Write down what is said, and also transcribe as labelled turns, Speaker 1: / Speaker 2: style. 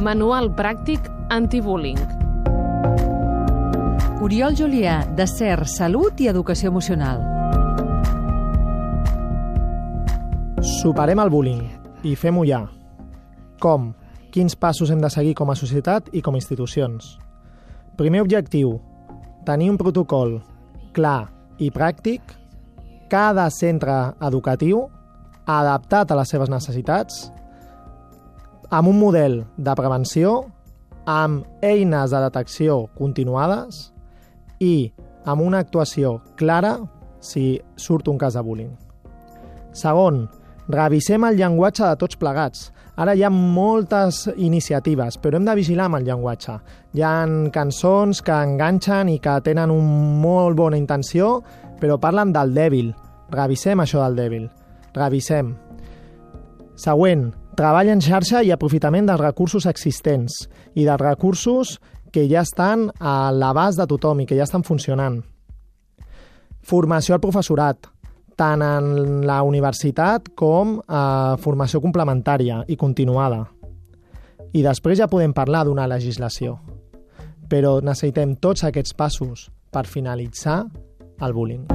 Speaker 1: Manual pràctic antibullying.
Speaker 2: Oriol Julià, de CER, Salut i Educació Emocional.
Speaker 3: Superem el bullying i fem-ho ja. Com? Quins passos hem de seguir com a societat i com a institucions? Primer objectiu, tenir un protocol clar i pràctic, cada centre educatiu adaptat a les seves necessitats, amb un model de prevenció, amb eines de detecció continuades i amb una actuació clara si surt un cas de bullying. Segon, revisem el llenguatge de tots plegats. Ara hi ha moltes iniciatives, però hem de vigilar amb el llenguatge. Hi ha cançons que enganxen i que tenen un molt bona intenció, però parlen del dèbil. Revisem això del dèbil. Revisem. Següent, treball en xarxa i aprofitament dels recursos existents i dels recursos que ja estan a l'abast de tothom i que ja estan funcionant. Formació al professorat, tant en la universitat com a formació complementària i continuada. I després ja podem parlar d'una legislació. Però necessitem tots aquests passos per finalitzar el bullying.